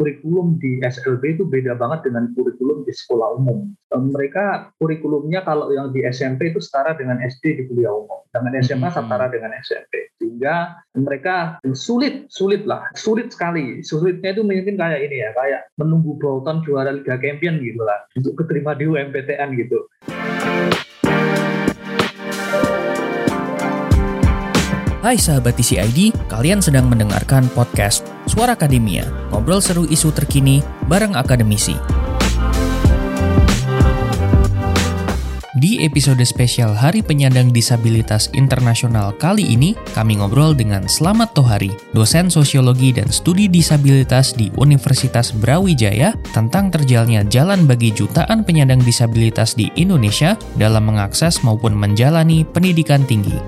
kurikulum di SLB itu beda banget dengan kurikulum di sekolah umum. Mereka kurikulumnya kalau yang di SMP itu setara dengan SD di kuliah umum, dengan SMA hmm. setara dengan SMP. Sehingga mereka sulit, sulit lah, sulit sekali. Sulitnya itu mungkin kayak ini ya, kayak menunggu Bolton juara Liga Champion gitu lah, untuk keterima di UMPTN gitu. Hai sahabat TCID, kalian sedang mendengarkan podcast Suara Akademia, ngobrol seru isu terkini bareng akademisi. Di episode spesial Hari Penyandang Disabilitas Internasional kali ini, kami ngobrol dengan Slamet Tohari, dosen sosiologi dan studi disabilitas di Universitas Brawijaya tentang terjalnya jalan bagi jutaan penyandang disabilitas di Indonesia dalam mengakses maupun menjalani pendidikan tinggi.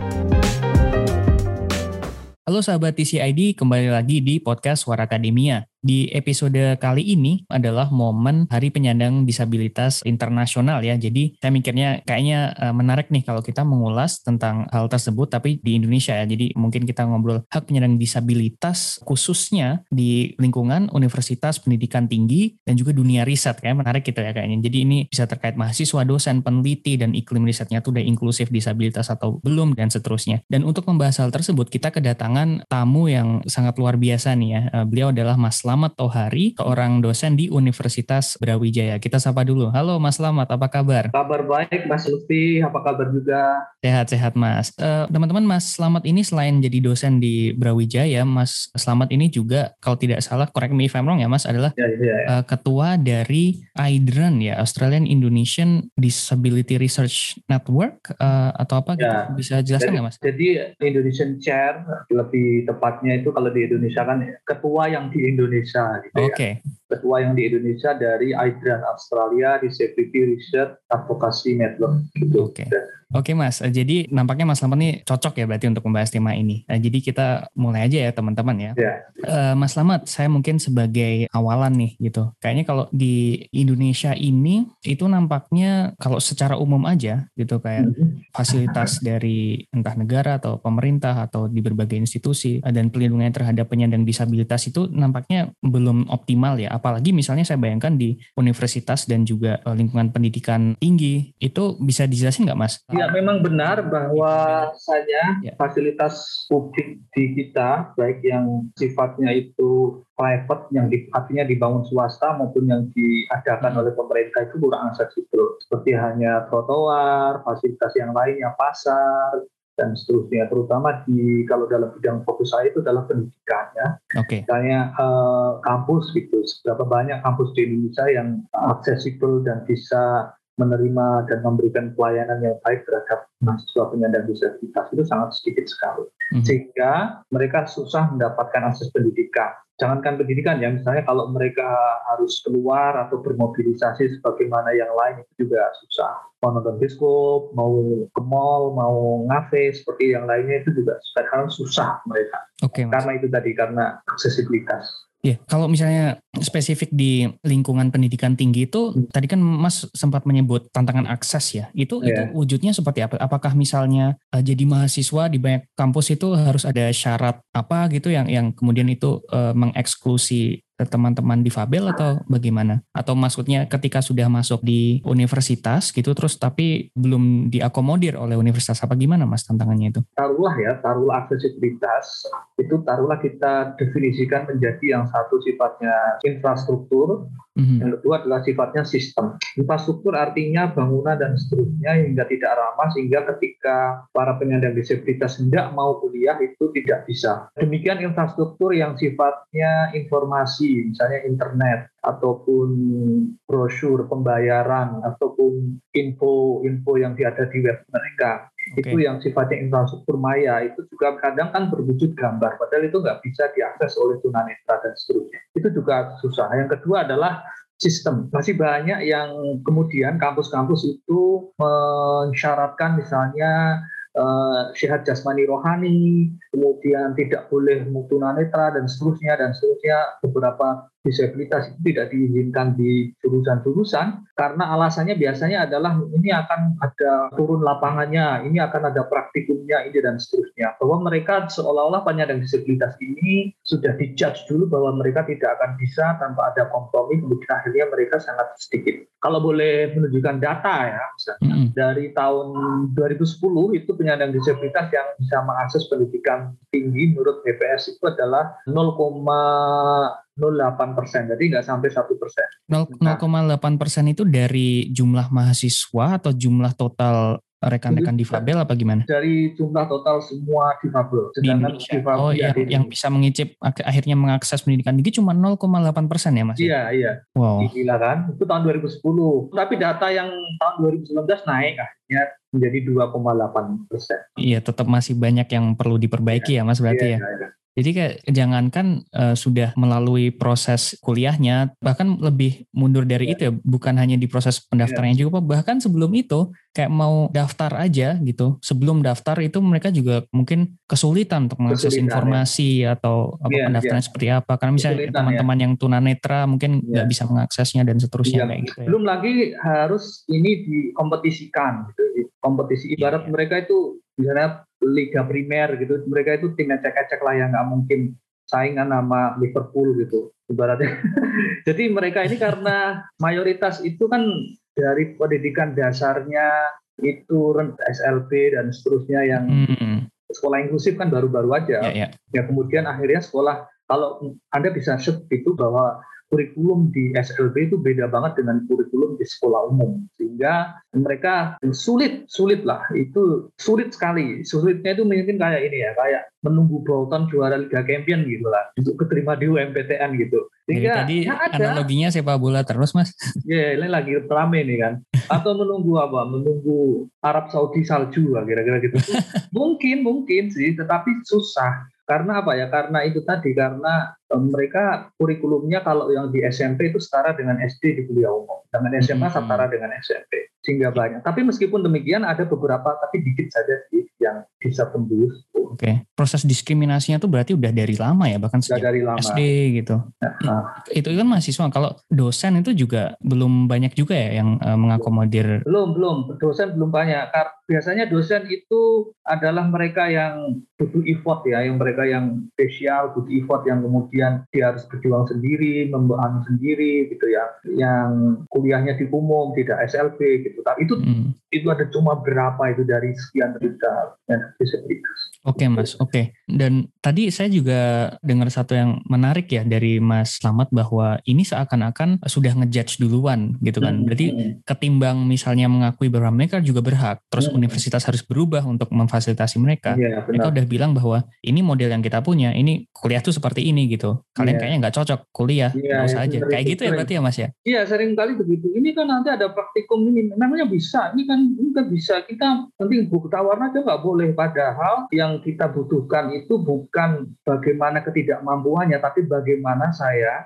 Halo sahabat TCID, kembali lagi di podcast Suara Akademia. Di episode kali ini adalah momen Hari Penyandang Disabilitas Internasional ya. Jadi saya mikirnya kayaknya uh, menarik nih kalau kita mengulas tentang hal tersebut tapi di Indonesia ya. Jadi mungkin kita ngobrol hak penyandang disabilitas khususnya di lingkungan universitas pendidikan tinggi dan juga dunia riset kayak menarik gitu ya kayaknya. Jadi ini bisa terkait mahasiswa, dosen, peneliti dan iklim risetnya tuh udah inklusif disabilitas atau belum dan seterusnya. Dan untuk membahas hal tersebut kita kedatangan tamu yang sangat luar biasa nih ya. Uh, beliau adalah Mas Slamet Tohari, seorang dosen di Universitas Brawijaya. Kita sapa dulu. Halo Mas Slamet, apa kabar? Kabar baik Mas Lutfi, apa kabar juga? Sehat-sehat Mas. Uh, teman-teman Mas Slamet ini selain jadi dosen di Brawijaya, Mas Slamet ini juga kalau tidak salah, correct me if I'm wrong ya Mas, adalah ya, ya, ya. Uh, ketua dari AIDRAN ya, Australian Indonesian Disability Research Network uh, atau apa gitu? ya. Bisa jelaskan nggak Mas? Jadi Indonesian Chair, lebih tepatnya itu kalau di Indonesia kan ketua yang di Indonesia Indonesia gitu okay. Ketua yang di Indonesia dari IDRAN Australia Disability Research Advocacy Network gitu. Oke. Okay. Oke Mas, eh, jadi nampaknya Mas Lamat ini cocok ya berarti untuk membahas tema ini. Eh, jadi kita mulai aja ya teman-teman ya. Yeah. Ya. Mas Lamat, saya mungkin sebagai awalan nih gitu. Kayaknya kalau di Indonesia ini itu nampaknya kalau secara umum aja gitu kayak mm-hmm. fasilitas dari entah negara atau pemerintah atau di berbagai institusi dan pelindungan terhadap penyandang disabilitas itu nampaknya belum optimal ya. Apalagi misalnya saya bayangkan di universitas dan juga eh, lingkungan pendidikan tinggi itu bisa dijelasin nggak Mas? Ya memang benar bahwa saja ya. fasilitas publik di kita baik yang sifatnya itu private yang di, artinya dibangun swasta maupun yang diadakan hmm. oleh pemerintah itu kurang aksesibel seperti hanya trotoar, fasilitas yang lainnya pasar dan seterusnya terutama di kalau dalam bidang fokus saya itu adalah pendidikan ya. Oke. Okay. Kayak uh, kampus gitu, seberapa banyak kampus di Indonesia yang aksesibel dan bisa menerima dan memberikan pelayanan yang baik terhadap mahasiswa penyandang disabilitas itu sangat sedikit sekali. Mm-hmm. Sehingga mereka susah mendapatkan akses pendidikan. Jangankan pendidikan ya, misalnya kalau mereka harus keluar atau bermobilisasi sebagaimana yang lain itu juga susah. Mau nonton bioskop, mau ke mall, mau ngafe seperti yang lainnya itu juga sekarang susah mereka. Okay, karena itu tadi karena aksesibilitas. Iya, kalau misalnya spesifik di lingkungan pendidikan tinggi itu, hmm. tadi kan Mas sempat menyebut tantangan akses ya. Itu, yeah. itu wujudnya seperti apa? Apakah misalnya uh, jadi mahasiswa di banyak kampus itu harus ada syarat apa gitu yang yang kemudian itu uh, mengeksklusi teman-teman difabel atau bagaimana? Atau maksudnya ketika sudah masuk di universitas gitu terus tapi belum diakomodir oleh universitas apa gimana Mas tantangannya itu? Taruhlah ya, taruhlah aksesibilitas itu taruhlah kita definisikan menjadi yang satu sifatnya infrastruktur, mm-hmm. yang kedua adalah sifatnya sistem. Infrastruktur artinya bangunan dan seterusnya hingga tidak ramah sehingga ketika para penyandang disabilitas hendak mau kuliah itu tidak bisa. Demikian infrastruktur yang sifatnya informasi misalnya internet ataupun brosur pembayaran ataupun info-info yang ada di web mereka okay. itu yang sifatnya infrastruktur maya itu juga kadang kan berwujud gambar padahal itu nggak bisa diakses oleh tunanetra dan seterusnya itu juga susah yang kedua adalah sistem. Masih banyak yang kemudian kampus-kampus itu mensyaratkan misalnya uh, sehat jasmani rohani, kemudian tidak boleh netra dan seterusnya dan seterusnya beberapa disabilitas itu tidak diizinkan di jurusan-jurusan karena alasannya biasanya adalah ini akan ada turun lapangannya, ini akan ada praktikumnya, ini dan seterusnya. Bahwa mereka seolah-olah penyandang disabilitas ini sudah dijudge dulu bahwa mereka tidak akan bisa tanpa ada kompromi, kemudian akhirnya mereka sangat sedikit. Kalau boleh menunjukkan data ya, misalnya, mm -hmm. dari tahun 2010 itu penyandang disabilitas yang bisa mengakses pendidikan tinggi menurut BPS itu adalah 0, 0,08 persen, jadi nggak sampai satu persen. 0,8 persen itu dari jumlah mahasiswa atau jumlah total rekan-rekan difabel apa gimana? Dari jumlah total semua difabel. Di Indonesia. Difabel oh, yang, yang bisa mengicip akhirnya mengakses pendidikan tinggi cuma 0,8 persen ya mas? Iya, iya. Wow. Gila kan? Itu tahun 2010. Tapi data yang tahun 2019 naik akhirnya menjadi 2,8 persen. Iya, tetap masih banyak yang perlu diperbaiki ya, ya mas berarti iya, ya. Iya. Jadi kayak jangankan uh, sudah melalui proses kuliahnya, bahkan lebih mundur dari yeah. itu ya, bukan hanya di proses pendaftarannya yeah. juga, bahkan sebelum itu kayak mau daftar aja gitu, sebelum daftar itu mereka juga mungkin kesulitan untuk mengakses kesulitan, informasi ya. atau apa yeah, pendaftarannya yeah. seperti apa, karena misalnya teman-teman ya. yang tunanetra mungkin iya. nggak yeah. bisa mengaksesnya dan seterusnya yeah. kayak gitu. Ya. Belum lagi harus ini dikompetisikan gitu, kompetisi ibarat yeah. mereka itu misalnya liga primer gitu mereka itu tim ecek-ecek lah yang nggak mungkin saingan sama Liverpool gitu ibaratnya jadi mereka ini karena mayoritas itu kan dari pendidikan dasarnya itu SLB dan seterusnya yang hmm. sekolah inklusif kan baru-baru aja yeah, yeah. ya kemudian akhirnya sekolah kalau anda bisa shock itu bahwa kurikulum di SLB itu beda banget dengan kurikulum di sekolah umum. Sehingga mereka sulit sulit lah itu sulit sekali. Sulitnya itu mungkin kayak ini ya kayak menunggu Bolton juara Liga Champion gitu lah untuk keterima di UMPTN gitu. Sehingga Jadi tadi ya ada, analoginya sepak bola terus mas. Ya yeah, ini lagi rame nih kan. Atau menunggu apa? Menunggu Arab Saudi salju lah kira-kira gitu. Mungkin mungkin sih tetapi susah karena apa ya? Karena itu tadi karena mereka kurikulumnya kalau yang di SMP itu setara dengan SD di kuliah umum, dengan SMA hmm. setara dengan SMP, sehingga banyak. Tapi meskipun demikian ada beberapa tapi dikit saja sih yang bisa tembus. Oke, okay. proses diskriminasinya tuh berarti udah dari lama ya, bahkan sejak dari lama. SD gitu. Nah, itu kan mahasiswa. Kalau dosen itu juga belum banyak juga ya yang uh, mengakomodir. Belum, belum. Dosen belum banyak. Biasanya dosen itu adalah mereka yang butuh effort ya, yang mereka yang spesial, butuh effort yang kemudian dia harus berjuang sendiri, membangun sendiri gitu ya, yang kuliahnya di umum tidak SLB gitu. Tapi itu hmm. itu ada cuma berapa itu dari sekian juta ya, disabilitas. Oke okay, Mas, oke. Okay. Dan tadi saya juga dengar satu yang menarik ya dari Mas Slamet bahwa ini seakan-akan sudah ngejudge duluan gitu kan. Hmm. Berarti ketimbang misalnya mengakui bahwa mereka juga berhak, terus hmm. universitas harus berubah untuk memfasilitasi mereka. Ya, mereka udah bilang bahwa ini model yang kita punya, ini kuliah tuh seperti ini gitu. Kalian ya. kayaknya nggak cocok kuliah, ya, nggak usah aja. Kayak gitu ya berarti ya Mas ya? Iya sering kali begitu. Ini kan nanti ada praktikum ini, namanya bisa. Ini kan ini kan bisa. Kita nanti buku tawaran aja nggak boleh. Padahal yang yang kita butuhkan itu bukan bagaimana ketidakmampuannya, tapi bagaimana saya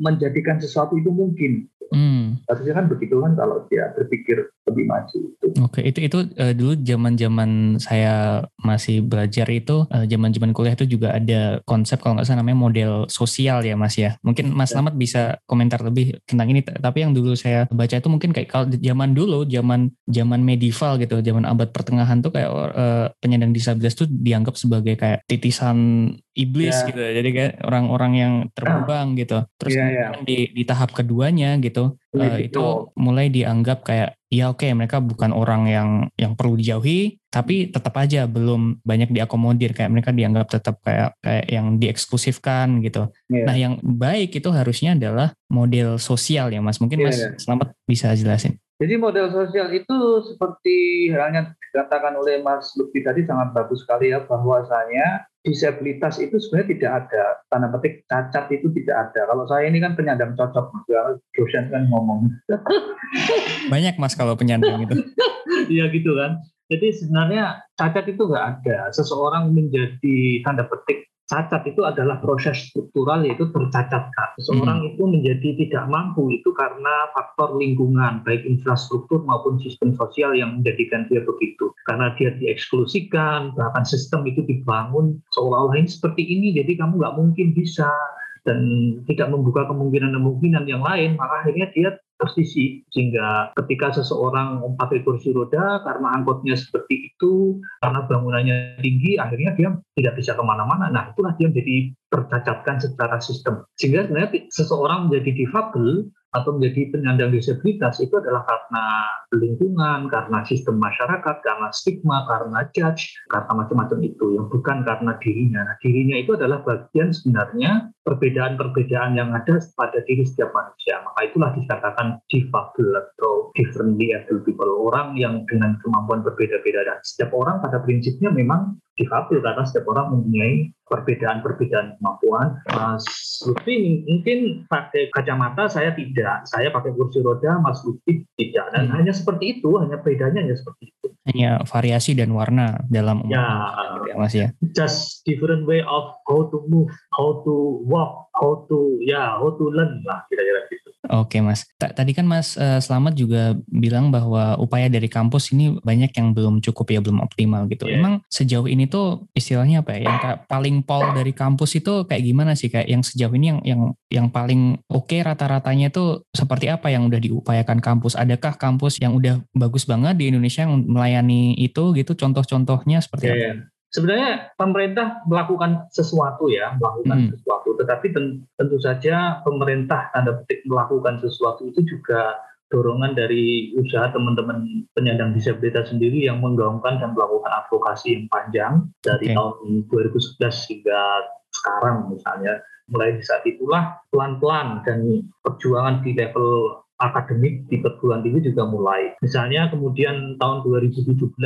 menjadikan sesuatu itu mungkin. Hmm. Harusnya kan begitu kan kalau dia berpikir lebih maju. Oke, itu itu uh, dulu zaman-zaman saya masih belajar itu uh, zaman-zaman kuliah itu juga ada konsep kalau nggak salah namanya model sosial ya Mas ya. Mungkin Mas ya. Slamet bisa komentar lebih tentang ini. Tapi yang dulu saya baca itu mungkin kayak kalau zaman dulu, zaman zaman medieval gitu, zaman abad pertengahan tuh kayak uh, penyandang disabilitas tuh dianggap sebagai kayak titisan iblis yeah. gitu. Jadi kayak orang-orang yang terbang gitu. Terus yeah, yeah. di di tahap keduanya gitu, uh, itu mulai dianggap kayak ya oke okay, mereka bukan orang yang yang perlu dijauhi tapi tetap aja belum banyak diakomodir kayak mereka dianggap tetap kayak kayak yang dieksklusifkan gitu. Yeah. Nah, yang baik itu harusnya adalah model sosial ya Mas. Mungkin yeah, Mas yeah. Selamat bisa jelasin. Jadi model sosial itu seperti halnya dikatakan oleh Mas Lutfi tadi sangat bagus sekali ya bahwasanya disabilitas itu sebenarnya tidak ada tanda petik cacat itu tidak ada. Kalau saya ini kan penyandang cocok, dosen kan ngomong. Banyak mas kalau penyandang itu. Iya gitu kan. Jadi sebenarnya cacat itu nggak ada. Seseorang menjadi tanda petik cacat itu adalah proses struktural yaitu tercacatkan. Seseorang hmm. itu menjadi tidak mampu itu karena faktor lingkungan, baik infrastruktur maupun sistem sosial yang menjadikan dia begitu. Karena dia dieksklusikan, bahkan sistem itu dibangun seolah-olah ini seperti ini, jadi kamu nggak mungkin bisa dan tidak membuka kemungkinan-kemungkinan yang lain, maka akhirnya dia tersisi sehingga ketika seseorang pakai kursi roda karena angkotnya seperti itu karena bangunannya tinggi akhirnya dia tidak bisa ke mana-mana. Nah itulah dia menjadi tercacatkan secara sistem. Sehingga sebenarnya seseorang menjadi difabel atau menjadi penyandang disabilitas itu adalah karena lingkungan, karena sistem masyarakat, karena stigma, karena judge, karena macam-macam itu, yang bukan karena dirinya. Nah, dirinya itu adalah bagian sebenarnya perbedaan-perbedaan yang ada pada diri setiap manusia. Maka itulah dikatakan difabel atau differently able people, orang yang dengan kemampuan berbeda-beda. Dan setiap orang pada prinsipnya memang difabel karena setiap orang mempunyai perbedaan-perbedaan kemampuan. Mas Lutfi mungkin pakai kacamata, saya tidak. Saya pakai kursi roda, Mas Lutfi tidak. Dan hmm. hanya seperti itu, hanya bedanya hanya seperti itu. Hanya variasi dan warna dalam ya, gitu ya Mas ya. Just different way of how to move, how to walk, how to ya, how to learn lah kira-kira gitu. Oke Mas, tadi kan Mas uh, Selamat juga bilang bahwa upaya dari kampus ini banyak yang belum cukup ya, belum optimal gitu. Yeah. Emang sejauh ini tuh istilahnya apa ya, yang paling pol dari kampus itu kayak gimana sih kayak yang sejauh ini yang yang yang paling oke okay rata-ratanya itu seperti apa yang udah diupayakan kampus? Adakah kampus yang udah bagus banget di Indonesia yang melayani itu gitu? Contoh-contohnya seperti yeah, apa? Sebenarnya pemerintah melakukan sesuatu ya, melakukan hmm. sesuatu. Tetapi tentu saja pemerintah tanda petik melakukan sesuatu itu juga dorongan dari usaha teman-teman penyandang disabilitas sendiri yang menggaungkan dan melakukan advokasi yang panjang dari okay. tahun 2011 hingga sekarang misalnya. Mulai di saat itulah pelan-pelan dan perjuangan di level akademik di perguruan tinggi juga mulai. Misalnya kemudian tahun 2017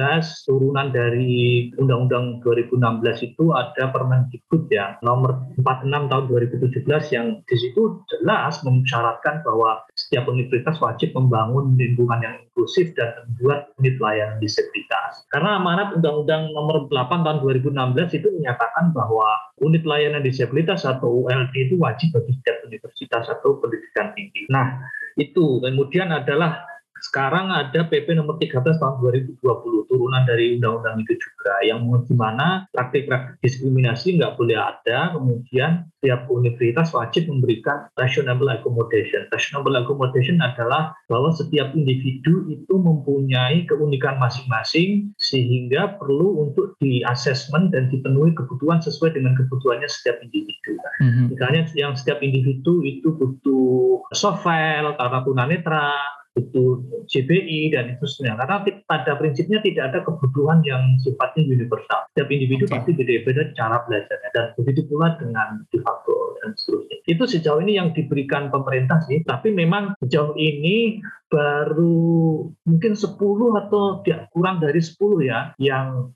turunan dari Undang-Undang 2016 itu ada Permendikbud yang nomor 46 tahun 2017 yang di situ jelas mensyaratkan bahwa setiap universitas wajib membangun lingkungan yang inklusif dan membuat unit layanan disabilitas. Karena amanat Undang-Undang nomor 8 tahun 2016 itu menyatakan bahwa unit layanan disabilitas atau ULD itu wajib bagi setiap universitas atau pendidikan tinggi. Nah, itu. Kemudian adalah sekarang ada PP nomor 13 tahun 2020 turunan dari undang-undang itu juga yang di mana praktik-praktik diskriminasi nggak boleh ada kemudian setiap universitas wajib memberikan rationable accommodation. Rationable accommodation adalah bahwa setiap individu itu mempunyai keunikan masing-masing sehingga perlu untuk di assessment dan dipenuhi kebutuhan sesuai dengan kebutuhannya setiap individu. Mm-hmm. Misalnya yang setiap individu itu butuh soft file karena tunanetra, itu CBI dan itu sebenarnya. Karena pada prinsipnya tidak ada kebutuhan yang sifatnya universal. Setiap individu okay. pasti beda-beda cara belajarnya. Dan begitu pula dengan difabel dan seterusnya. Itu sejauh ini yang diberikan pemerintah sih. Tapi memang sejauh ini baru mungkin 10 atau tidak kurang dari 10 ya yang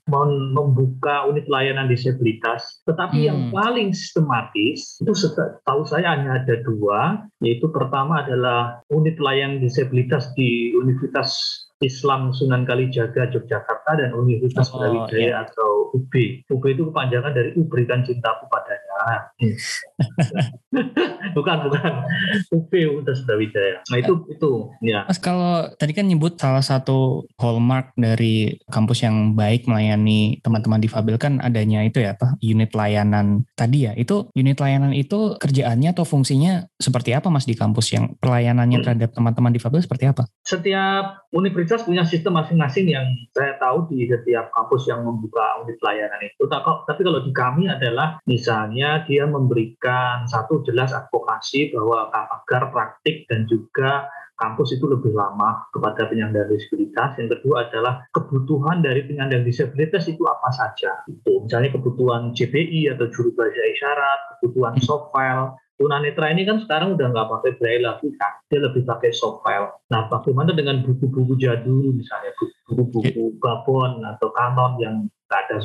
membuka unit layanan disabilitas. Tetapi hmm. yang paling sistematis itu tahu saya hanya ada dua, yaitu pertama adalah unit layanan disabilitas di Universitas Islam Sunan Kalijaga Yogyakarta dan Universitas oh, Brawijaya iya. atau UB. UB itu kepanjangan dari Uberikan Cintaku Padanya. bukan, bukan. UB Universitas Brawijaya. Nah itu itu ya. Mas kalau tadi kan nyebut salah satu hallmark dari kampus yang baik melayani teman-teman difabel kan adanya itu ya apa unit layanan tadi ya. Itu unit layanan itu kerjaannya atau fungsinya seperti apa Mas di kampus yang pelayanannya hmm. terhadap teman-teman difabel seperti apa? Setiap universitas universitas punya sistem masing-masing yang saya tahu di setiap kampus yang membuka unit layanan itu. Tapi kalau di kami adalah misalnya dia memberikan satu jelas advokasi bahwa agar praktik dan juga kampus itu lebih lama kepada penyandang disabilitas. Yang kedua adalah kebutuhan dari penyandang disabilitas itu apa saja. Itu misalnya kebutuhan CBI atau juru bahasa isyarat, kebutuhan soft file, tunanetra ini kan sekarang udah nggak pakai braille lagi kan, dia lebih pakai soft file. Nah, bagaimana dengan buku-buku jadul misalnya buku-buku Gabon atau Canon yang ada.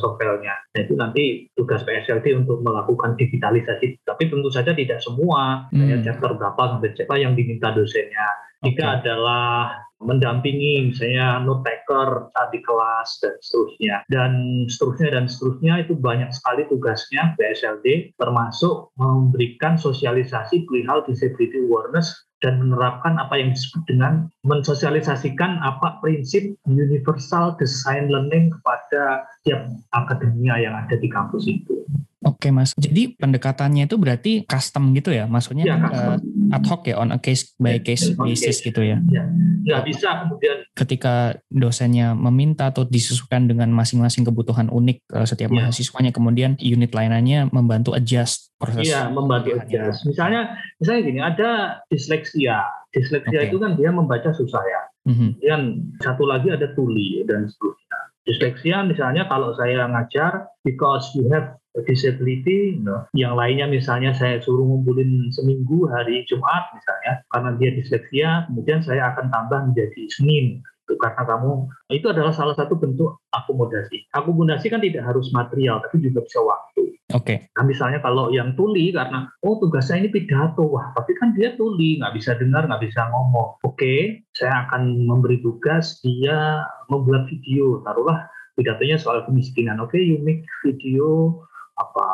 Nah, itu nanti tugas PSLD untuk melakukan digitalisasi. Tapi tentu saja tidak semua, hmm. chapter berapa sampai siapa yang diminta dosennya. Jika okay. adalah mendampingi misalnya note taker saat di kelas dan seterusnya dan seterusnya dan seterusnya itu banyak sekali tugasnya BSLD termasuk memberikan sosialisasi perihal disability awareness dan menerapkan apa yang disebut dengan mensosialisasikan apa prinsip universal design learning kepada tiap akademia yang ada di kampus itu. Oke mas, jadi pendekatannya itu berarti custom gitu ya, maksudnya ya, uh, ad hoc ya, on a case by case basis gitu ya? Ya, nggak bisa kemudian. Ketika dosennya meminta atau disesuaikan dengan masing-masing kebutuhan unik uh, setiap ya. mahasiswanya, kemudian unit lainannya membantu adjust proses. Iya, membantu adjust. Misalnya, misalnya gini, ada disleksia. Disleksia okay. itu kan dia membaca susah ya. Mm -hmm. Dan satu lagi ada tuli dan seterusnya. Disleksia misalnya kalau saya ngajar because you have disability, you know. yang lainnya misalnya saya suruh ngumpulin seminggu hari Jumat misalnya, karena dia disleksia, kemudian saya akan tambah menjadi Senin itu karena kamu itu adalah salah satu bentuk akomodasi. Akomodasi kan tidak harus material tapi juga bisa waktu. Oke. Okay. Nah, misalnya kalau yang tuli karena oh tugasnya ini pidato, wah tapi kan dia tuli nggak bisa dengar nggak bisa ngomong. Oke, okay, saya akan memberi tugas dia membuat video. Taruhlah pidatonya soal kemiskinan. Oke, okay, you make video apa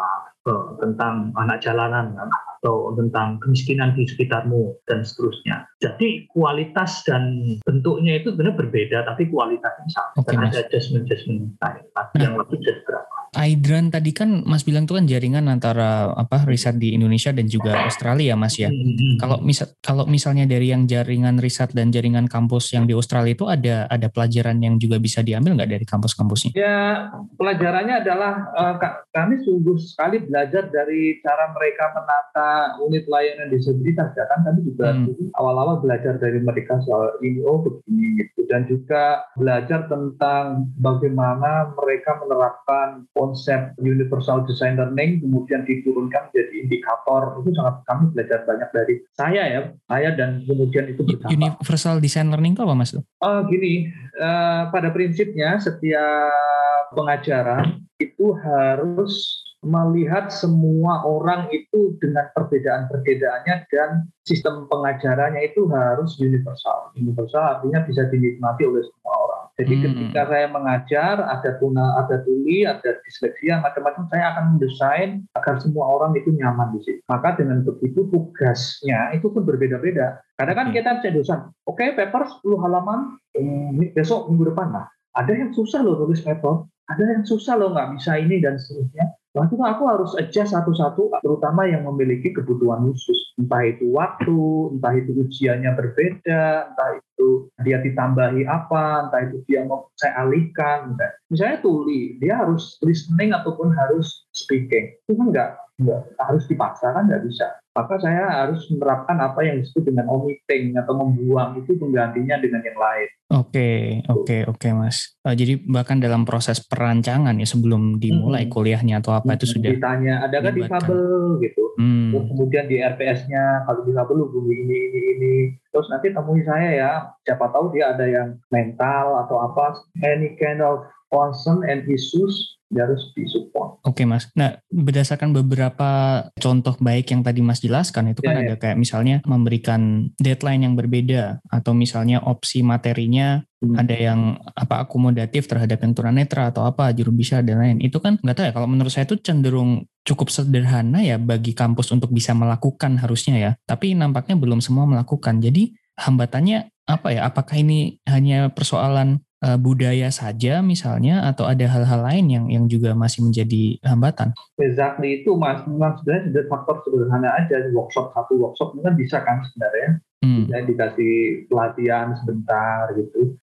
uh, tentang anak jalanan atau tentang kemiskinan di sekitarmu dan seterusnya. Jadi kualitas dan bentuknya itu benar berbeda, tapi kualitasnya sama. Okay, dan ada adjustment-adjustment nah, yang lebih berapa. Aidran tadi kan Mas bilang itu kan jaringan antara apa riset di Indonesia dan juga Australia Mas ya. Hmm. Kalau misal kalau misalnya dari yang jaringan riset dan jaringan kampus yang di Australia itu ada ada pelajaran yang juga bisa diambil nggak dari kampus-kampusnya? Ya pelajarannya adalah uh, kami sungguh sekali belajar dari cara mereka menata unit layanan disabilitas ya kan kami juga hmm. awal-awal belajar dari mereka soal ini oh begini gitu dan juga belajar tentang bagaimana mereka menerapkan konsep universal design learning kemudian diturunkan menjadi indikator itu sangat kami belajar banyak dari saya ya saya dan kemudian itu bersama. Universal design learning itu apa mas? Uh, gini uh, pada prinsipnya setiap pengajaran itu harus melihat semua orang itu dengan perbedaan-perbedaannya dan sistem pengajarannya itu harus universal. Universal artinya bisa dinikmati oleh semua orang. Jadi hmm. ketika saya mengajar, ada tuna, ada tuli, ada disleksia, macam-macam, saya akan mendesain agar semua orang itu nyaman di situ. Maka dengan begitu tugasnya itu pun berbeda-beda. Kadang kan kita cedosan, oke okay, paper 10 halaman, hmm, besok minggu depan lah. Ada yang susah loh tulis paper, ada yang susah loh nggak bisa ini dan seterusnya. Nah, itu aku harus adjust satu-satu, terutama yang memiliki kebutuhan khusus. Entah itu waktu, entah itu ujiannya berbeda, entah itu dia ditambahi apa, entah itu dia mau saya alihkan. Misalnya, misalnya tuli, dia harus listening ataupun harus speaking. Itu kan nggak, nggak harus dipaksa kan nggak bisa. Maka saya harus menerapkan apa yang disebut dengan omitting atau membuang itu penggantinya dengan yang lain. Oke, oke, oke, Mas. Uh, jadi bahkan dalam proses perancangan ya sebelum dimulai hmm. kuliahnya atau apa hmm. itu sudah ditanya, ada kan difabel gitu. Hmm. Terus kemudian di RPS-nya kalau difabel hubungi ini, ini, ini. Terus nanti temui saya ya, siapa tahu dia ada yang mental atau apa, any kind of concern and issues harus disupport. Oke mas. Nah berdasarkan beberapa contoh baik yang tadi mas jelaskan itu kan yeah, ada yeah. kayak misalnya memberikan deadline yang berbeda atau misalnya opsi materinya hmm. ada yang apa akomodatif terhadap yang tunanetra atau apa juru bisa dan lain. Itu kan nggak tahu ya kalau menurut saya itu cenderung cukup sederhana ya bagi kampus untuk bisa melakukan harusnya ya. Tapi nampaknya belum semua melakukan. Jadi hambatannya apa ya? Apakah ini hanya persoalan uh, budaya saja misalnya atau ada hal-hal lain yang yang juga masih menjadi hambatan? Exactly itu mas, memang sebenarnya faktor sederhana aja. Workshop satu workshop kan bisa kan sebenarnya hmm. misalnya dikasih pelatihan sebentar gitu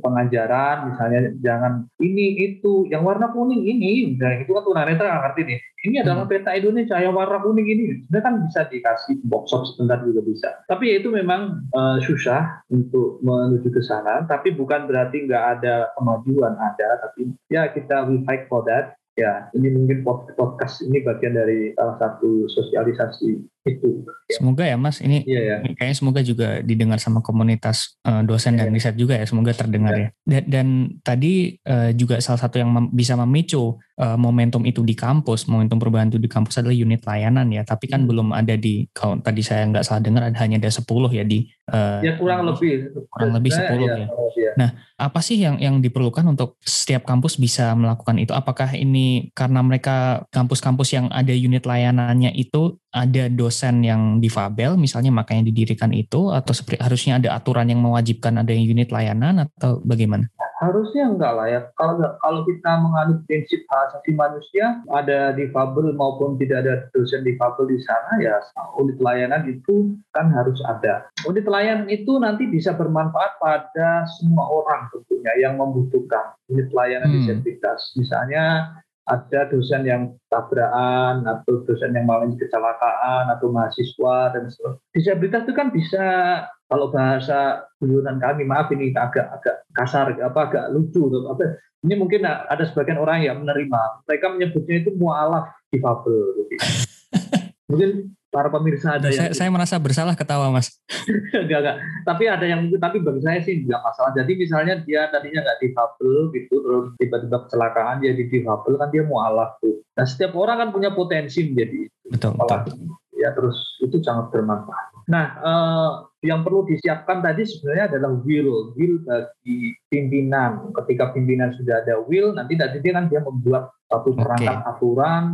pengajaran misalnya jangan ini itu yang warna kuning ini misalnya itu kan tunanetra nggak ngerti nih. Ini adalah hmm. peta Indonesia yang warna kuning ini. Sebenarnya kan bisa dikasih workshop sebentar juga bisa. Tapi ya itu memang uh, susah untuk menuju ke sana. Tapi bukan berarti nggak ada kemajuan ada. Tapi ya kita will fight for that. Ya ini mungkin podcast ini bagian dari salah satu sosialisasi itu. Semoga ya Mas, ini iya, ya. kayaknya semoga juga didengar sama komunitas uh, dosen iya, dan riset juga ya, semoga terdengar iya. ya. Dan, dan tadi uh, juga salah satu yang mem bisa memicu uh, momentum itu di kampus, momentum perubahan itu di kampus adalah unit layanan ya, tapi kan hmm. belum ada di, kalau tadi saya nggak salah dengar ada hanya ada 10 ya di. Uh, ya kurang lebih. Kurang lebih 10 ya. ya. Nah, apa sih yang yang diperlukan untuk setiap kampus bisa melakukan itu? Apakah ini karena mereka kampus-kampus yang ada unit layanannya itu ada dosen yang difabel misalnya makanya didirikan itu atau seperti harusnya ada aturan yang mewajibkan ada unit layanan atau bagaimana? Harusnya enggak lah ya. Kalau kalau kita menganut prinsip hak asasi manusia, ada difabel maupun tidak ada dosen difabel di sana ya unit layanan itu kan harus ada. Unit layanan itu nanti bisa bermanfaat pada semua orang tentunya yang membutuhkan unit layanan hmm. disabilitas. Misalnya ada dosen yang tabrakan atau dosen yang mengalami kecelakaan atau mahasiswa dan sebagainya. Disabilitas itu kan bisa kalau bahasa guyonan kami maaf ini agak agak kasar apa agak lucu apa. Ini mungkin ada sebagian orang yang menerima. Mereka menyebutnya itu mualaf difabel mungkin para pemirsa ada saya, yang saya merasa bersalah ketawa mas. Enggak enggak. Tapi ada yang tapi bagi saya sih enggak masalah. Jadi misalnya dia tadinya enggak difabel gitu terus tiba-tiba kecelakaan dia di difabel kan dia mualaf tuh. Nah setiap orang kan punya potensi menjadi betul, betul. ya terus itu sangat bermanfaat nah eh, yang perlu disiapkan tadi sebenarnya adalah will, will bagi pimpinan. Ketika pimpinan sudah ada will, nanti nanti dia kan dia membuat satu perangkat okay. aturan,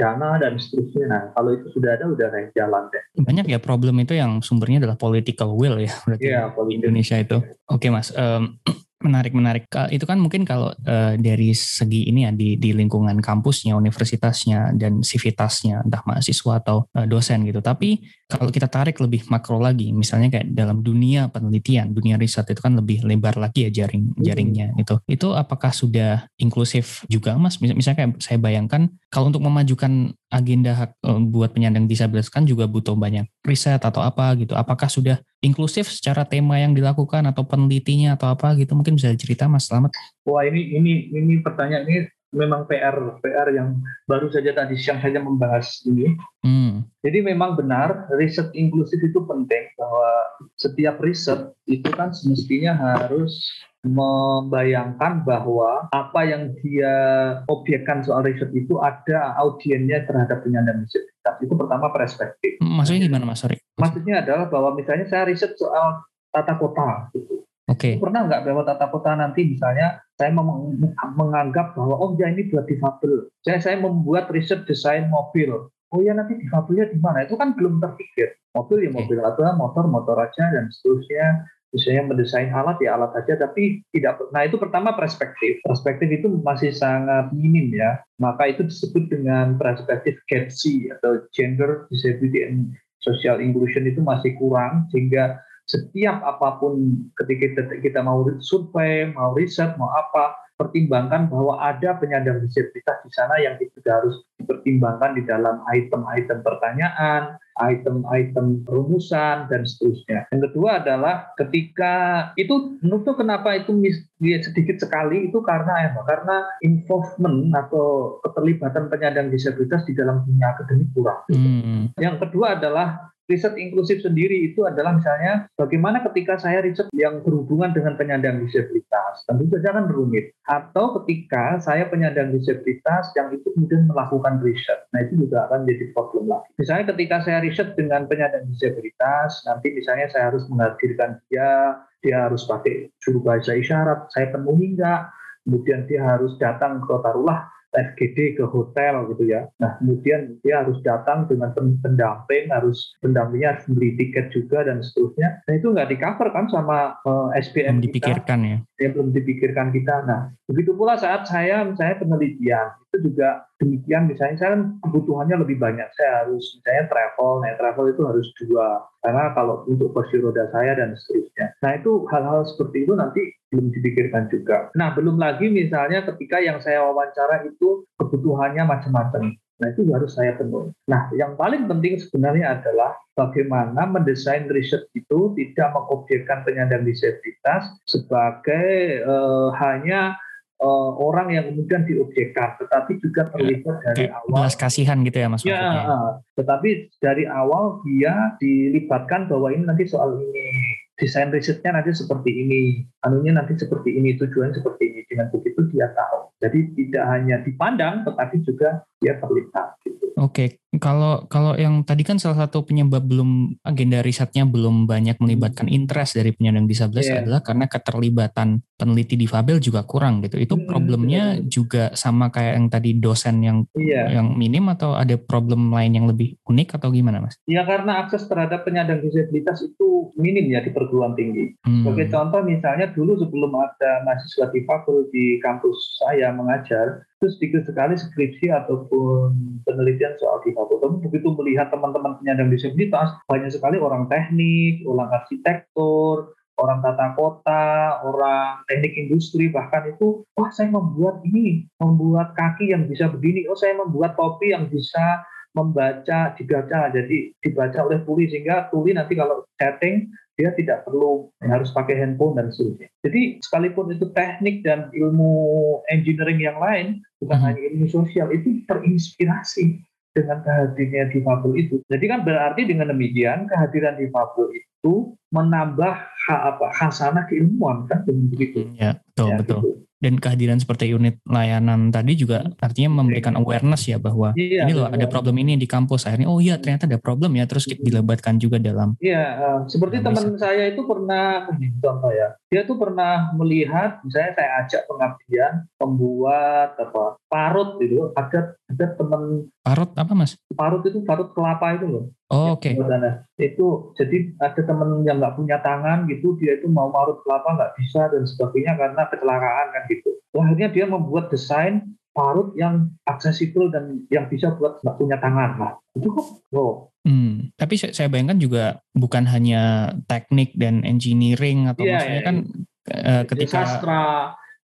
dana dan seterusnya. Nah, kalau itu sudah ada, udah naik jalan deh. Banyak ya problem itu yang sumbernya adalah political will ya, berarti yeah, Indonesia itu. Oke okay, mas, um, Menarik, menarik. Itu kan mungkin kalau uh, dari segi ini ya di, di lingkungan kampusnya, universitasnya, dan sivitasnya, entah mahasiswa atau uh, dosen gitu. Tapi kalau kita tarik lebih makro lagi, misalnya kayak dalam dunia penelitian, dunia riset itu kan lebih lebar lagi ya jaring hmm. jaringnya itu. Itu apakah sudah inklusif juga, Mas? Misalnya kayak saya bayangkan kalau untuk memajukan agenda hak uh, buat penyandang disabilitas kan juga butuh banyak riset atau apa gitu. Apakah sudah inklusif secara tema yang dilakukan atau penelitinya atau apa gitu mungkin bisa cerita Mas Selamat. Wah ini ini ini pertanyaan ini memang PR PR yang baru saja tadi siang saja membahas ini. Hmm. Jadi memang benar riset inklusif itu penting bahwa setiap riset itu kan semestinya harus membayangkan bahwa apa yang dia objekkan soal riset itu ada audiennya terhadap penyandang disabilitas. Itu pertama perspektif. Maksudnya gimana Mas Sorry? Maksudnya adalah bahwa misalnya saya riset soal tata kota gitu. Oke. Okay. Pernah nggak bahwa tata kota nanti misalnya saya menganggap bahwa oh ya ini buat difabel. Saya saya membuat riset desain mobil. Oh ya nanti difabelnya di mana? Itu kan belum terpikir. Mobil ya mobil okay. atau motor motor aja dan seterusnya misalnya mendesain alat ya alat aja tapi tidak nah itu pertama perspektif. Perspektif itu masih sangat minim ya. Maka itu disebut dengan perspektif GEDSI atau Gender Disability and Social Inclusion itu masih kurang sehingga setiap apa pun ketika kita, kita mau survei mau riset mau apa pertimbangkan bahwa ada penyandang disabilitas di sana yang itu harus dipertimbangkan di dalam item-item pertanyaan, item-item rumusan dan seterusnya. Yang kedua adalah ketika itu menurut kenapa itu sedikit sekali itu karena apa? Karena involvement atau keterlibatan penyandang disabilitas di dalam dunia akademik kurang. Hmm. Yang kedua adalah riset inklusif sendiri itu adalah misalnya bagaimana ketika saya riset yang berhubungan dengan penyandang disabilitas, tentu saja kan rumit. Atau ketika saya penyandang disabilitas yang itu kemudian melakukan riset, nah itu juga akan jadi problem lagi. Misalnya ketika saya riset dengan penyandang disabilitas, nanti misalnya saya harus menghadirkan dia, dia harus pakai juru bahasa isyarat, saya penuhi enggak, kemudian dia harus datang ke taruhlah FGD ke hotel gitu ya. Nah kemudian dia harus datang dengan pendamping, harus pendampingnya harus beli tiket juga dan seterusnya. Nah itu nggak di cover kan sama uh, eh, SPM belum dipikirkan ya. Ya belum dipikirkan kita. Nah begitu pula saat saya saya penelitian itu juga demikian misalnya saya kebutuhannya lebih banyak. Saya harus misalnya travel nah travel itu harus dua. Karena kalau untuk kursi roda saya dan seterusnya. Nah itu hal-hal seperti itu nanti belum dipikirkan juga. Nah belum lagi misalnya ketika yang saya wawancara itu kebutuhannya macam-macam Nah itu harus saya penuhi. Nah yang paling penting sebenarnya adalah bagaimana mendesain riset itu tidak mengobjekkan penyandang disabilitas sebagai uh, hanya uh, orang yang kemudian diobjekkan, tetapi juga ya, terlibat ya, dari awal. Belas kasihan gitu ya mas? Ya, uh, tetapi dari awal dia dilibatkan bahwa ini nanti soal ini desain risetnya nanti seperti ini, anunya nanti seperti ini, tujuan seperti ini. Dengan begitu dia tahu. Jadi tidak hanya dipandang, tetapi juga dia terlibat. Gitu. Oke, Kalau kalau yang tadi kan salah satu penyebab belum agenda risetnya belum banyak melibatkan hmm. interest dari penyandang disabilitas yeah. adalah karena keterlibatan peneliti difabel juga kurang gitu. Itu hmm, problemnya juga sama kayak yang tadi dosen yang yeah. yang minim atau ada problem lain yang lebih unik atau gimana mas? Ya karena akses terhadap penyandang disabilitas itu minim ya di perguruan tinggi. Hmm. Sebagai contoh misalnya dulu sebelum ada mahasiswa difabel di kampus saya mengajar, itu sedikit sekali skripsi ataupun penelitian soal difabel. Tapi begitu melihat teman-teman penyandang disabilitas, banyak sekali orang teknik, orang arsitektur, orang tata kota, orang teknik industri, bahkan itu, wah saya membuat ini, membuat kaki yang bisa begini, oh saya membuat topi yang bisa membaca, dibaca, jadi dibaca oleh tuli, sehingga tuli nanti kalau chatting, dia tidak perlu harus pakai handphone dan seterusnya. Jadi sekalipun itu teknik dan ilmu engineering yang lain, bukan hmm. hanya ilmu sosial, itu terinspirasi dengan kehadirannya difabel itu. Jadi kan berarti dengan demikian kehadiran difabel itu menambah ha, apa hasanah keilmuan kan begitu. Ya, betul ya, betul. Gitu dan kehadiran seperti unit layanan tadi juga artinya memberikan awareness ya bahwa iya, ini loh ada problem ini di kampus. Akhirnya oh iya ternyata ada problem ya terus dilebatkan juga dalam iya uh, seperti teman bisa. saya itu pernah contoh ya dia tuh pernah melihat misalnya saya ajak pengabdian membuat apa parut gitu ada ada teman parut apa mas? Parut itu parut kelapa itu loh Oh, Oke. Okay. Itu jadi ada teman yang nggak punya tangan gitu, dia itu mau marut kelapa nggak bisa dan sebagainya karena kecelakaan kan gitu. akhirnya dia membuat desain parut yang aksesibel dan yang bisa buat nggak punya tangan. Nah, itu kok. Oh. Hmm, tapi saya bayangkan juga bukan hanya teknik dan engineering atau yeah, maksudnya yeah, kan yeah. ketika sastra.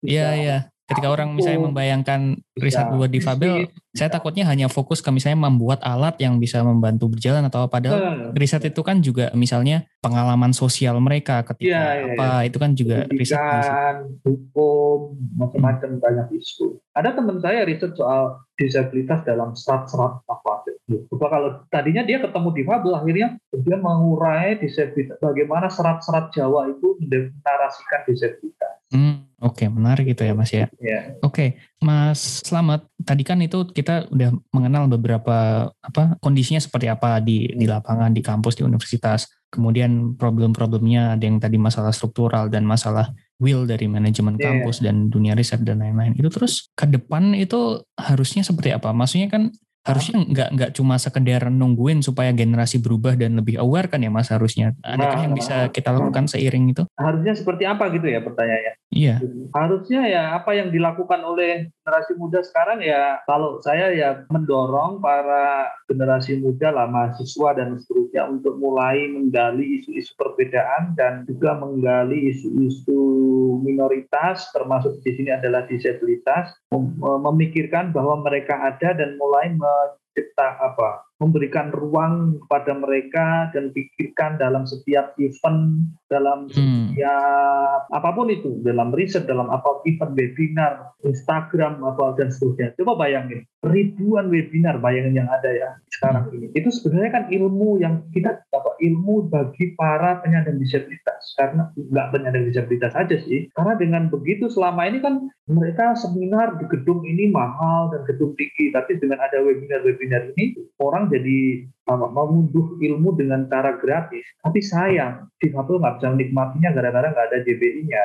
Iya, iya ketika orang misalnya membayangkan riset buat difabel, saya takutnya hanya fokus ke misalnya membuat alat yang bisa membantu berjalan atau apa. Padahal riset itu kan juga misalnya pengalaman sosial mereka ketika ya, ya, apa ya. itu kan juga riset, hukum, macam-macam hmm. banyak isu. Ada teman saya riset soal disabilitas dalam serat-serat apa Coba kalau tadinya dia ketemu difabel, akhirnya dia mengurai disabilitas. Bagaimana serat-serat Jawa itu mendeklarasikan disabilitas. Hmm. Oke, menarik gitu ya Mas ya. Yeah. Oke, Mas Selamat. Tadi kan itu kita udah mengenal beberapa apa kondisinya seperti apa di di lapangan, di kampus, di universitas. Kemudian problem-problemnya ada yang tadi masalah struktural dan masalah will dari manajemen yeah. kampus dan dunia riset dan lain-lain. Itu terus ke depan itu harusnya seperti apa? Maksudnya kan harusnya nggak nggak cuma sekedar nungguin supaya generasi berubah dan lebih aware kan ya mas harusnya. Adakah nah, yang bisa kita lakukan seiring itu? Harusnya seperti apa gitu ya pertanyaannya? Iya. Harusnya ya apa yang dilakukan oleh generasi muda sekarang ya kalau saya ya mendorong para generasi muda lah mahasiswa dan seterusnya untuk mulai menggali isu-isu perbedaan dan juga menggali isu-isu minoritas termasuk di sini adalah disabilitas memikirkan bahwa mereka ada dan mulai mencipta apa memberikan ruang kepada mereka dan pikirkan dalam setiap event, dalam hmm. setiap apa pun itu, dalam riset, dalam apa event webinar, Instagram apa dan seterusnya. Coba bayangin ribuan webinar bayangin yang ada ya sekarang hmm. ini. Itu sebenarnya kan ilmu yang kita apa ilmu bagi para penyandang disabilitas karena nggak penyandang disabilitas aja sih. Karena dengan begitu selama ini kan mereka seminar di gedung ini mahal dan gedung tinggi, tapi dengan ada webinar-webinar ini orang jadi apa, mengunduh ilmu dengan cara gratis. Tapi sayang, difabel nggak bisa menikmatinya gara-gara nggak ada JBI-nya,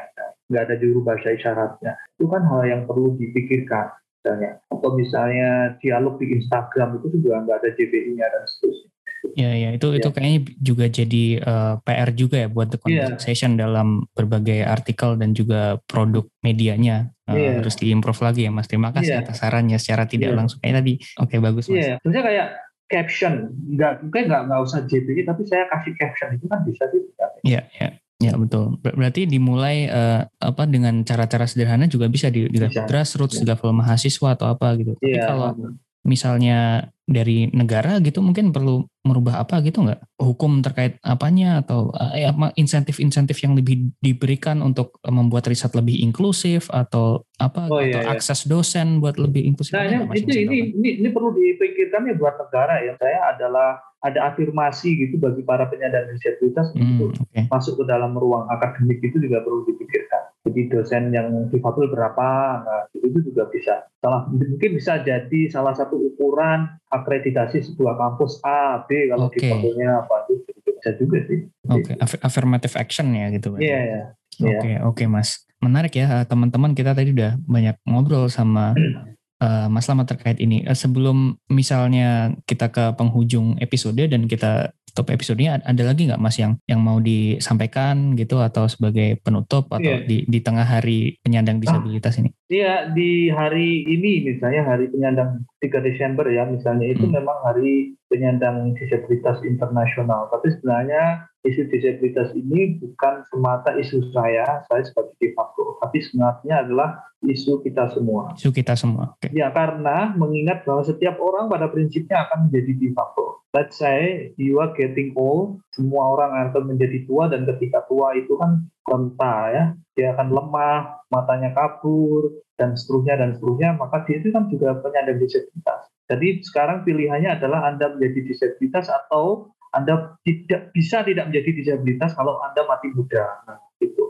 nggak ada juru bahasa isyaratnya. Itu kan hal yang perlu dipikirkan misalnya. Atau misalnya dialog di Instagram itu juga nggak ada JBI-nya dan seterusnya. Ya, ya itu ya. itu kayaknya juga jadi uh, eh, PR juga ya buat the iya. conversation ya. dalam berbagai artikel dan juga produk medianya uh, ya. harus diimprove lagi ya Mas. Terima kasih ya. atas sarannya secara tidak ya. langsung kayak tadi. Oke okay, bagus Mas. Iya, sebenarnya kayak caption. Nggak mungkin nggak nggak usah JPG tapi saya kasih caption itu kan bisa sih Iya iya. Ya betul. Berarti dimulai uh, apa dengan cara-cara sederhana juga bisa di, di level grassroots di level mahasiswa atau apa gitu. Tapi ya, kalau misalnya dari negara gitu mungkin perlu merubah apa gitu nggak hukum terkait apanya atau eh, apa insentif-insentif yang lebih diberikan untuk membuat riset lebih inklusif atau apa oh, atau iya, iya. akses dosen buat lebih inklusif nah ini, ini, ini ini perlu dipikirkan ya buat negara ya saya adalah ada afirmasi gitu bagi para penyandang disabilitas hmm, untuk okay. masuk ke dalam ruang akademik itu juga perlu dipikirkan. Jadi dosen yang difabel berapa, nah, itu juga bisa salah mungkin bisa jadi salah satu ukuran akreditasi sebuah kampus A B kalau okay. dipakainya apa itu bisa juga sih. Oke, okay. affirmative action ya gitu. Iya, yeah, yeah. Oke, okay, oke okay, Mas. Menarik ya teman-teman kita tadi udah banyak ngobrol sama uh, Mas Lama terkait ini. Uh, sebelum misalnya kita ke penghujung episode dan kita tutup episodenya, ada lagi nggak Mas yang yang mau disampaikan gitu atau sebagai penutup atau yeah. di di tengah hari penyandang ah. disabilitas ah, ini? Iya, di hari ini misalnya hari penyandang 3 Desember ya misalnya itu hmm. memang hari penyandang disabilitas internasional. Tapi sebenarnya isu disabilitas ini bukan semata isu saya, saya sebagai de facto, tapi sebenarnya adalah isu kita semua. Isu kita semua. Okay. Ya karena mengingat bahwa setiap orang pada prinsipnya akan menjadi de facto. Let's say you are getting old, semua orang akan menjadi tua dan ketika tua itu kan renta ya, dia akan lemah, matanya kabur dan seterusnya dan seterusnya, maka dia itu kan juga penyandang disabilitas. Jadi sekarang pilihannya adalah Anda menjadi disabilitas atau anda tidak bisa tidak menjadi disabilitas kalau Anda mati muda. Nah, itu.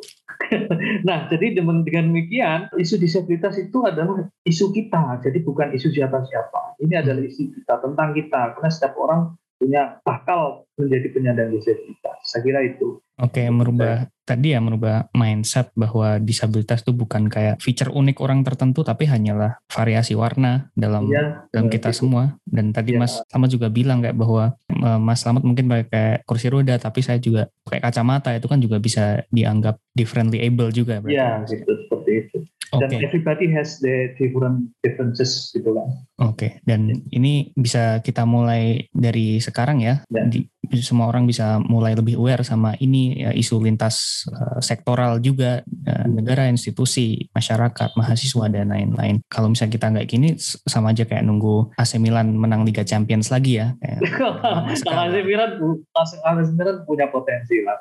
nah, jadi dengan demikian isu disabilitas itu adalah isu kita, jadi bukan isu siapa-siapa. Ini adalah isu kita tentang kita, karena setiap orang punya bakal menjadi penyandang disabilitas. Saya kira itu. Oke, merubah tadi ya merubah mindset bahwa disabilitas itu bukan kayak feature unik orang tertentu tapi hanyalah variasi warna dalam ya, dalam kita gitu. semua. Dan tadi ya. Mas Slamet juga bilang kayak bahwa Mas Slamet mungkin pakai kursi roda tapi saya juga pakai kacamata itu kan juga bisa dianggap differently able juga Iya, gitu seperti itu. Okay. Dan everybody has the different differences gitu kan. Oke, okay. dan ya. ini bisa kita mulai dari sekarang ya. ya. Di, semua orang bisa mulai lebih aware sama ini ya, isu lintas uh, sektoral juga uh, negara, institusi, masyarakat, mahasiswa dan lain-lain. Kalau misalnya kita nggak gini, sama aja kayak nunggu AC Milan menang Liga Champions lagi ya. AC Milan, AC Milan punya potensi lah.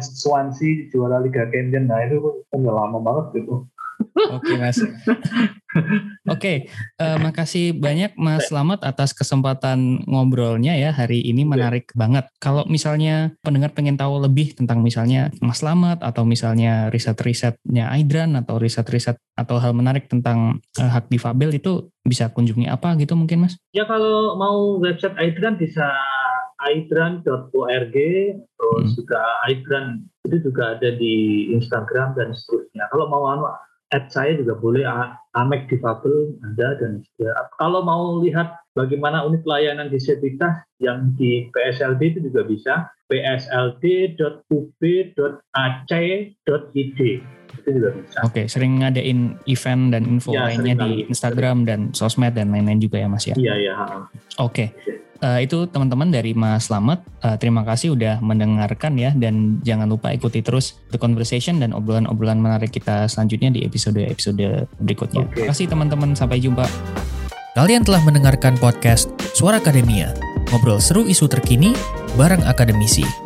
Swansea juara Liga Champions, nah itu udah lama banget gitu. Oke Mas. Oke, okay, uh, eh, makasih banyak Mas Slamet atas kesempatan ngobrolnya ya hari ini menarik banget. Kalau misalnya pendengar pengen tahu lebih tentang misalnya Mas Slamet atau misalnya riset-risetnya Aidran atau riset-riset atau hal menarik tentang uh, hak difabel itu bisa kunjungi apa gitu mungkin Mas? Ya kalau mau website Aidran bisa aidran.org terus hmm. juga Aidran itu juga ada di Instagram dan seterusnya. Kalau mau anu at saya juga boleh Amek Difabel ada dan juga kalau mau lihat bagaimana unit layanan disabilitas yang di PSLD itu juga bisa psld.ub.ac.id itu juga bisa. Oke, okay, sering ngadain event dan info ya, lainnya di Instagram dan sosmed dan lain-lain juga ya Mas ya? Iya, iya. Oke. Okay uh, itu teman-teman dari Mas Slamet. Uh, terima kasih udah mendengarkan ya dan jangan lupa ikuti terus the conversation dan obrolan-obrolan menarik kita selanjutnya di episode-episode berikutnya. Okay. Terima kasih teman-teman, sampai jumpa. Kalian telah mendengarkan podcast Suara Akademia, ngobrol seru isu terkini bareng akademisi.